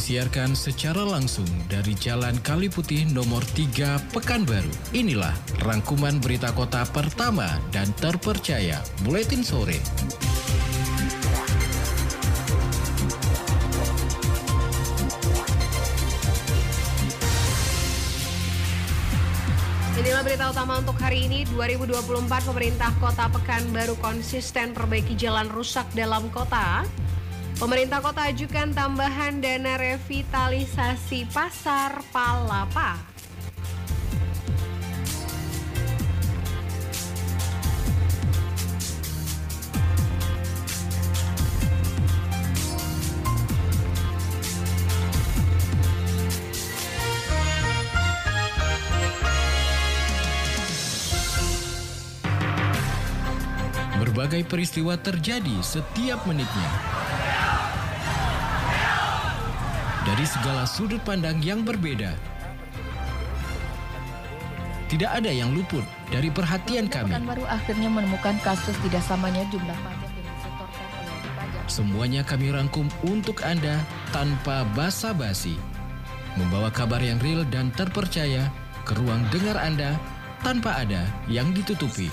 Disiarkan secara langsung dari Jalan Kali Putih nomor 3 Pekanbaru. Inilah rangkuman berita kota pertama dan terpercaya Buletin Sore. Inilah berita utama untuk hari ini 2024 pemerintah kota Pekanbaru konsisten perbaiki jalan rusak dalam kota. Pemerintah kota ajukan tambahan dana revitalisasi pasar Palapa. Berbagai peristiwa terjadi setiap menitnya. Dari segala sudut pandang yang berbeda. Tidak ada yang luput dari perhatian kami. baru akhirnya menemukan kasus tidak samanya jumlah pajak yang disetorkan oleh wajib pajak. Semuanya kami rangkum untuk Anda tanpa basa-basi. Membawa kabar yang real dan terpercaya ke ruang dengar Anda tanpa ada yang ditutupi.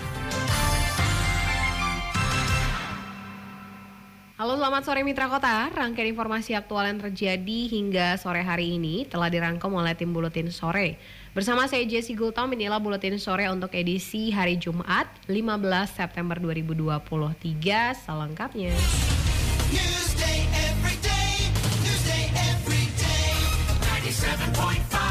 Halo selamat sore Mitra Kota, rangkaian informasi aktual yang terjadi hingga sore hari ini telah dirangkum oleh tim Buletin Sore. Bersama saya Jesse Gultom, inilah Buletin Sore untuk edisi hari Jumat 15 September 2023 selengkapnya. Newsday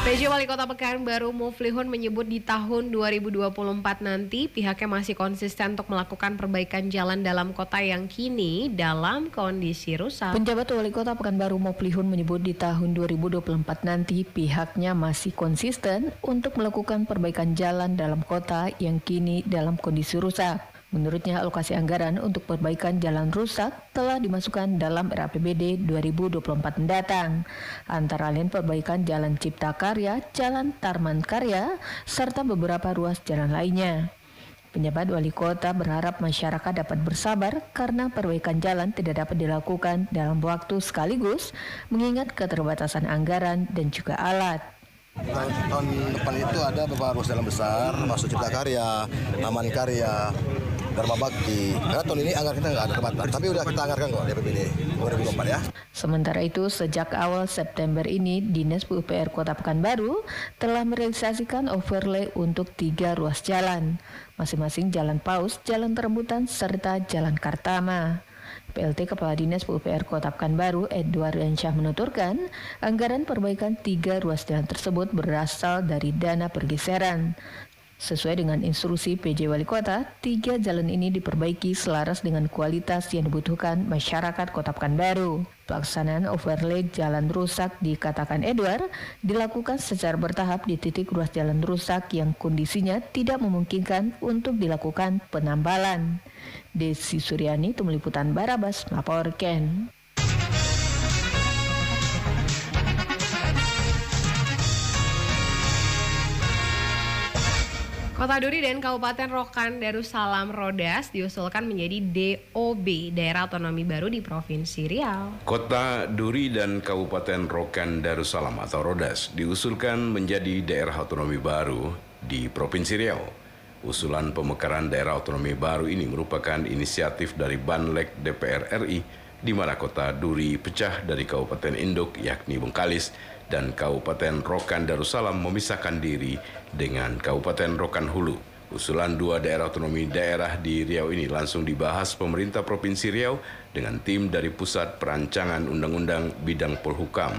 PJ Wali Kota Pekanbaru Muflihun menyebut di tahun 2024 nanti pihaknya masih konsisten untuk melakukan perbaikan jalan dalam kota yang kini dalam kondisi rusak. Penjabat Wali Kota Pekanbaru Moplihun menyebut di tahun 2024 nanti pihaknya masih konsisten untuk melakukan perbaikan jalan dalam kota yang kini dalam kondisi rusak. Menurutnya alokasi anggaran untuk perbaikan jalan rusak telah dimasukkan dalam RAPBD 2024 mendatang. Antara lain perbaikan Jalan Cipta Karya, Jalan Tarman Karya, serta beberapa ruas jalan lainnya. Penjabat wali kota berharap masyarakat dapat bersabar karena perbaikan jalan tidak dapat dilakukan dalam waktu sekaligus mengingat keterbatasan anggaran dan juga alat. Tahun, depan itu ada beberapa ruas jalan besar, masuk Cipta Karya, Taman Karya, Dharma Bakti. Karena tahun ini anggaran kita nggak ada terbatas, tapi udah kita anggarkan kok di APBD 2024 ya. Sementara itu, sejak awal September ini, Dinas PUPR Kota Pekanbaru telah merealisasikan overlay untuk tiga ruas jalan, masing-masing Jalan Paus, Jalan Terembutan, serta Jalan Kartama. PLT Kepala Dinas PUPR Kota Pekanbaru, Edward Yansyah menuturkan, anggaran perbaikan tiga ruas jalan tersebut berasal dari dana pergeseran. Sesuai dengan instruksi PJ Wali Kota, tiga jalan ini diperbaiki selaras dengan kualitas yang dibutuhkan masyarakat Kota Pekanbaru. Pelaksanaan overlay jalan rusak dikatakan Edward dilakukan secara bertahap di titik ruas jalan rusak yang kondisinya tidak memungkinkan untuk dilakukan penambalan. Desi Suryani, Tim Liputan Barabas, melaporkan. Kota Duri dan Kabupaten Rokan Darussalam Rodas diusulkan menjadi DOB, Daerah Otonomi Baru di Provinsi Riau. Kota Duri dan Kabupaten Rokan Darussalam atau Rodas diusulkan menjadi daerah otonomi baru di Provinsi Riau. Usulan pemekaran daerah otonomi baru ini merupakan inisiatif dari Banlek DPR RI di mana kota Duri pecah dari Kabupaten Induk yakni Bengkalis dan Kabupaten Rokan Darussalam memisahkan diri dengan Kabupaten Rokan Hulu. Usulan dua daerah otonomi daerah di Riau ini langsung dibahas pemerintah Provinsi Riau dengan tim dari Pusat Perancangan Undang-Undang Bidang Polhukam,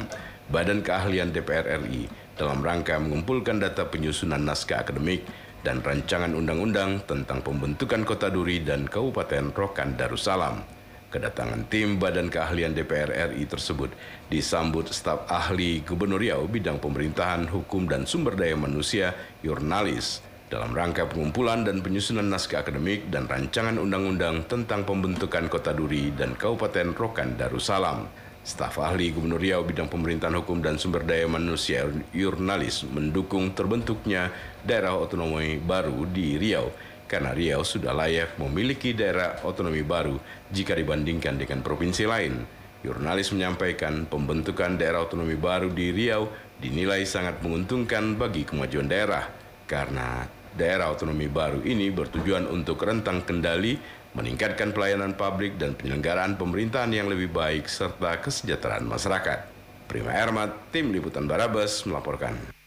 Badan Keahlian DPR RI dalam rangka mengumpulkan data penyusunan naskah akademik dan rancangan undang-undang tentang pembentukan Kota Duri dan Kabupaten Rokan Darussalam. Kedatangan tim Badan Keahlian DPR RI tersebut disambut staf ahli Gubernur Riau bidang pemerintahan, hukum, dan sumber daya manusia, Jurnalis, dalam rangka pengumpulan dan penyusunan naskah akademik dan rancangan undang-undang tentang pembentukan Kota Duri dan Kabupaten Rokan Darussalam. Staf ahli Gubernur Riau bidang pemerintahan hukum dan sumber daya manusia Jurnalis mendukung terbentuknya daerah otonomi baru di Riau karena Riau sudah layak memiliki daerah otonomi baru jika dibandingkan dengan provinsi lain. Jurnalis menyampaikan pembentukan daerah otonomi baru di Riau dinilai sangat menguntungkan bagi kemajuan daerah karena daerah otonomi baru ini bertujuan untuk rentang kendali, meningkatkan pelayanan publik dan penyelenggaraan pemerintahan yang lebih baik serta kesejahteraan masyarakat. Prima Ermat, Tim Liputan Barabas melaporkan.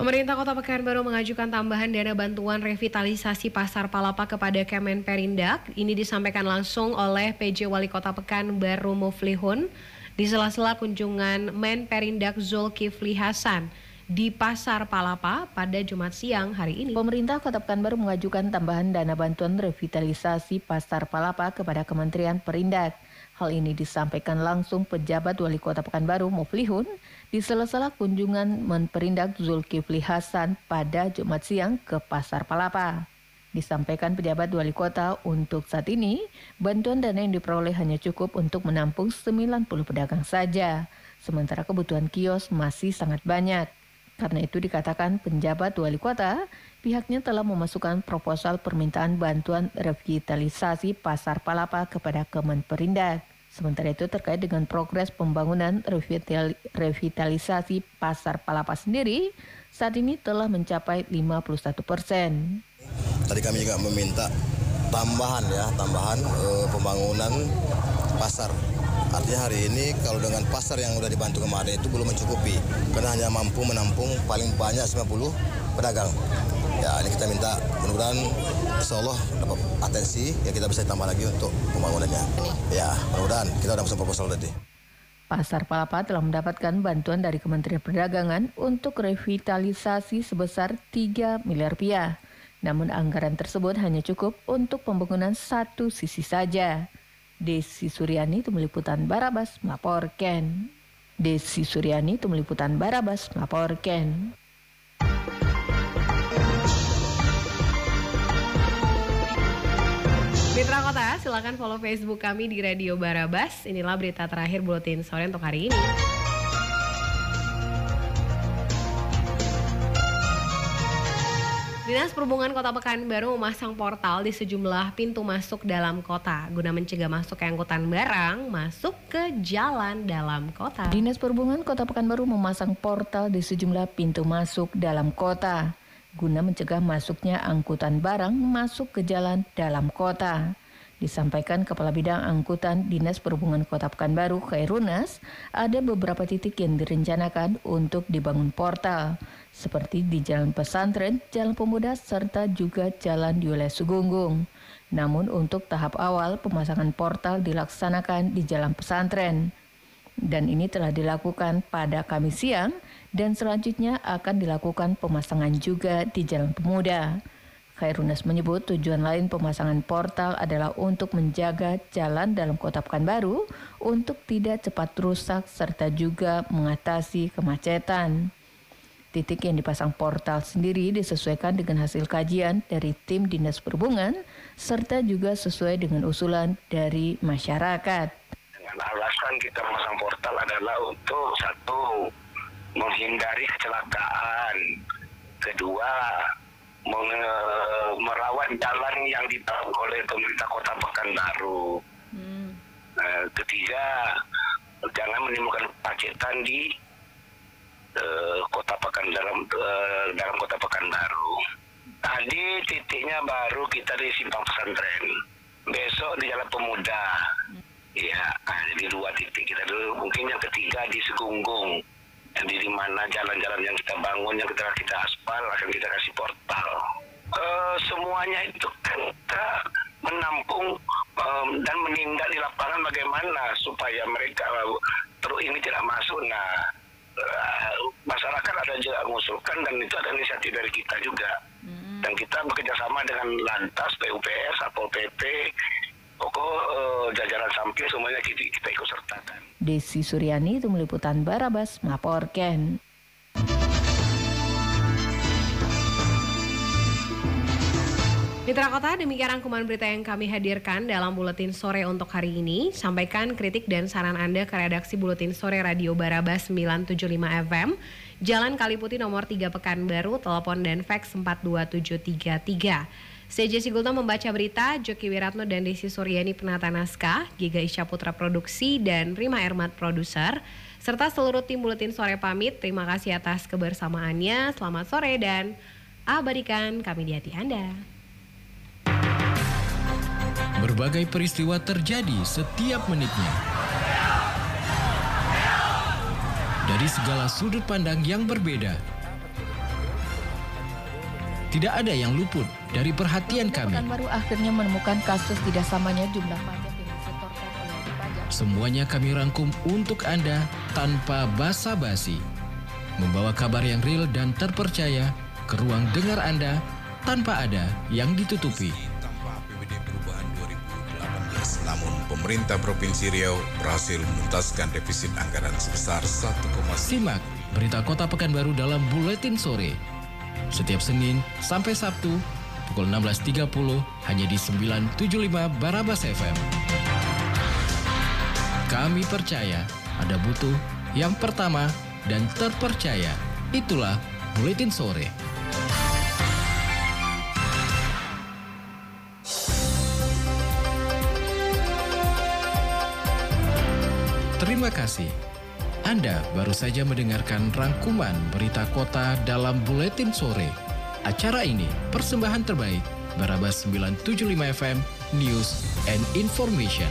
Pemerintah Kota Pekanbaru mengajukan tambahan dana bantuan revitalisasi Pasar Palapa kepada Kemen Perindak. Ini disampaikan langsung oleh PJ Wali Kota Pekanbaru Muflihun di sela-sela kunjungan Men Perindak Zulkifli Hasan di Pasar Palapa pada Jumat siang hari ini. Pemerintah Kota Pekanbaru mengajukan tambahan dana bantuan revitalisasi Pasar Palapa kepada Kementerian Perindak. Hal ini disampaikan langsung pejabat Wali Kota Pekanbaru Muflihun di sela-sela kunjungan Menperindak Zulkifli Hasan pada Jumat siang ke Pasar Palapa. Disampaikan pejabat wali kota untuk saat ini, bantuan dana yang diperoleh hanya cukup untuk menampung 90 pedagang saja, sementara kebutuhan kios masih sangat banyak. Karena itu dikatakan penjabat wali kota, pihaknya telah memasukkan proposal permintaan bantuan revitalisasi Pasar Palapa kepada Kemenperindak. Sementara itu terkait dengan progres pembangunan revital- revitalisasi Pasar Palapa sendiri, saat ini telah mencapai 51 persen. Tadi kami juga meminta tambahan ya, tambahan eh, pembangunan pasar. Artinya hari ini kalau dengan pasar yang sudah dibantu kemarin itu belum mencukupi. Karena hanya mampu menampung paling banyak 90 pedagang. Ya ini kita minta mudah-mudahan insya Allah dapat atensi ya kita bisa tambah lagi untuk pembangunannya. Ya mudah-mudahan kita sudah pesan proposal tadi. Pasar Palapa telah mendapatkan bantuan dari Kementerian Perdagangan untuk revitalisasi sebesar 3 miliar rupiah. Namun anggaran tersebut hanya cukup untuk pembangunan satu sisi saja. Desi Suryani, Tim Liputan Barabas, melaporkan. Desi Suryani, Tim Liputan Barabas, melaporkan. Mitra Kota, silakan follow Facebook kami di Radio Barabas. Inilah berita terakhir Buletin Sore untuk hari ini. Dinas Perhubungan Kota Pekanbaru memasang portal di sejumlah pintu masuk dalam kota guna mencegah masuk angkutan barang masuk ke jalan dalam kota. Dinas Perhubungan Kota Pekanbaru memasang portal di sejumlah pintu masuk dalam kota guna mencegah masuknya angkutan barang masuk ke jalan dalam kota. Disampaikan Kepala Bidang Angkutan Dinas Perhubungan Kota Pekanbaru, Khairunas, ada beberapa titik yang direncanakan untuk dibangun portal, seperti di Jalan Pesantren, Jalan Pemuda, serta juga Jalan wilayah Sugunggung. Namun untuk tahap awal pemasangan portal dilaksanakan di Jalan Pesantren. Dan ini telah dilakukan pada Kamis siang dan selanjutnya akan dilakukan pemasangan juga di Jalan Pemuda. Khairunas menyebut tujuan lain pemasangan portal adalah untuk menjaga jalan dalam kota Pekanbaru untuk tidak cepat rusak serta juga mengatasi kemacetan. Titik yang dipasang portal sendiri disesuaikan dengan hasil kajian dari tim Dinas Perhubungan serta juga sesuai dengan usulan dari masyarakat. Alasan kita memasang portal adalah untuk satu menghindari kecelakaan, kedua merawat jalan yang dibangun oleh pemerintah Kota Pekanbaru, Eh, ketiga jangan menimbulkan kemacetan di eh, Kota Pekan dalam eh, dalam Kota Pekanbaru. Tadi titiknya baru kita di simpang pesantren, besok di Jalan Pemuda. Ya, nah, jadi dua titik kita dulu. Mungkin yang ketiga di Segunggung. Yang di mana jalan-jalan yang kita bangun, yang kita kita aspal, akan kita kasih portal. Eh, semuanya itu kan kita menampung em, dan menindak di lapangan bagaimana supaya mereka terus ini tidak masuk. Nah, eh, masyarakat ada juga mengusulkan dan itu ada inisiatif dari kita juga. Dan kita bekerja sama dengan Lantas, PUPR, Satpol PP, pokok eh, jajaran samping semuanya kita, kita ikut sertakan. Desi Suryani, Tim Liputan Barabas, melaporkan. Mitra Kota, demikian rangkuman berita yang kami hadirkan dalam Buletin Sore untuk hari ini. Sampaikan kritik dan saran Anda ke redaksi Buletin Sore Radio Barabas 975 FM, Jalan Kaliputi nomor 3 Pekanbaru, telepon dan fax 42733. Jesse Gultom membaca berita, Joki Wiratno dan Desi Suryani penata naskah, Giga Isya Putra Produksi, dan Prima Ermat Produser, serta seluruh tim Buletin Sore pamit. Terima kasih atas kebersamaannya. Selamat sore dan abadikan kami di hati Anda. Berbagai peristiwa terjadi setiap menitnya. Dari segala sudut pandang yang berbeda. Tidak ada yang luput dari perhatian kami. Pekanbaru akhirnya menemukan kasus tidak samanya jumlah pajak yang disetorkan oleh wajib pajak. Semuanya kami rangkum untuk Anda tanpa basa-basi. Membawa kabar yang real dan terpercaya ke ruang dengar Anda tanpa ada yang ditutupi. tanpa APBD perubahan 2018. Namun pemerintah Provinsi Riau berhasil menuntaskan defisit anggaran sebesar 1,9 Simak berita Kota Pekanbaru dalam Buletin Sore. Setiap Senin sampai Sabtu pukul 16.30 hanya di 975 Barabas FM. Kami percaya ada butuh yang pertama dan terpercaya. Itulah Buletin Sore. Terima kasih. Anda baru saja mendengarkan rangkuman berita kota dalam Buletin Sore. Acara ini persembahan terbaik Barabas 975 FM News and Information.